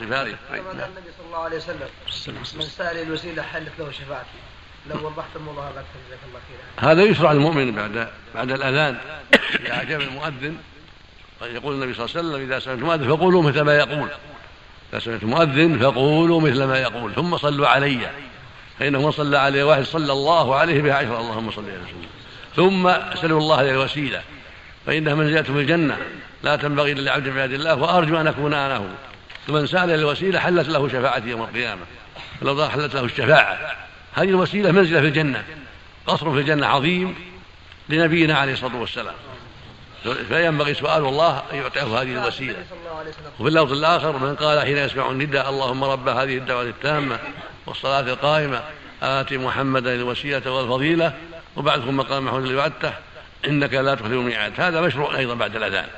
وصفاته كما قال النبي صلى الله عليه وسلم. من سأل الوسيلة حلت له شفاعتي. لو وضحت الموضوع هذا أكثر جزاك الله خيرا. هذا يشرع للمؤمن بعد بعد الأذان. إذا أجاب المؤذن يقول النبي صلى الله عليه وسلم إذا سمعت المؤذن فقولوا مثل ما يقول. إذا سمعت المؤذن فقولوا مثل ما يقول. ثم صلوا علي. فإنه من صلى عليه واحد صلى الله عليه بها عشرة اللهم صل على وسلم ثم اسالوا الله عليه الوسيلة. فإنها منزله في الجنة. لا تنبغي الا لعبد عباد الله وأرجو أن أكون أنا هو فمن سأل الوسيلة حلت له شفاعتي يوم القيامة. فلو حلت له الشفاعة. هذه الوسيلة منزلة في الجنة. قصر في الجنة عظيم لنبينا عليه الصلاة والسلام. فينبغي سؤال الله أن يعطيه هذه الوسيلة. وفي اللفظ الآخر من قال حين يسمع النداء اللهم رب هذه الدعوة التامة والصلاة القائمة. آت محمدا الوسيلة والفضيلة. وبعدكم مقام محمود اللي وعدته إنك لا تخلف الميعاد. هذا مشروع أيضا بعد الأذان.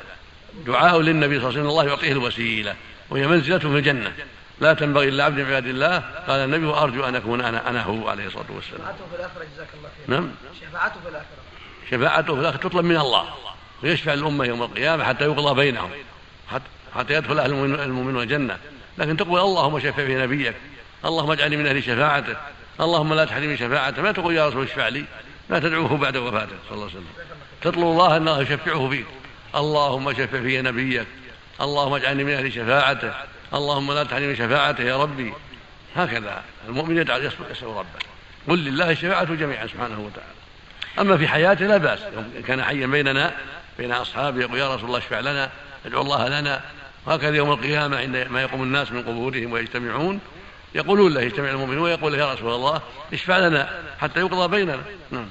دعاء للنبي صلى الله عليه وسلم الله يعطيه الوسيلة وهي منزلة في الجنة لا تنبغي الا عبد من عباد الله قال النبي وأرجو أن أكون أنا أنا هو عليه الصلاة والسلام. شفاعته في الآخرة جزاك الله خير. نعم. شفاعته في الآخرة. شفاعته في الآخرة تطلب من الله ويشفع الامه يوم القيامة حتى يقضى بينهم حتى يدخل أهل المؤمنون الجنة لكن تقول اللهم شفع في نبيك اللهم اجعلني من أهل شفاعته اللهم لا تحرمني شفاعته ما تقول يا رسول اشفع لي ما تدعوه بعد وفاته صلى الله عليه وسلم تطلب الله أن الله يشفعه فيك اللهم شفع في نبيك. اللهم اجعلني من أهل شفاعته اللهم لا تحرمني شفاعته يا ربي. هكذا المؤمن يدعو يسأل ربه. قل لله الشفاعة جميعا سبحانه وتعالى. أما في حياته لا بأس. كان حيا بيننا بين أصحابه يقول يا رسول الله اشفع لنا ادعو الله لنا. وهكذا يوم القيامة عندما يقوم الناس من قبورهم ويجتمعون يقولون له يجتمع المؤمنون ويقول يا رسول الله اشفع لنا حتى يقضى بيننا. نعم.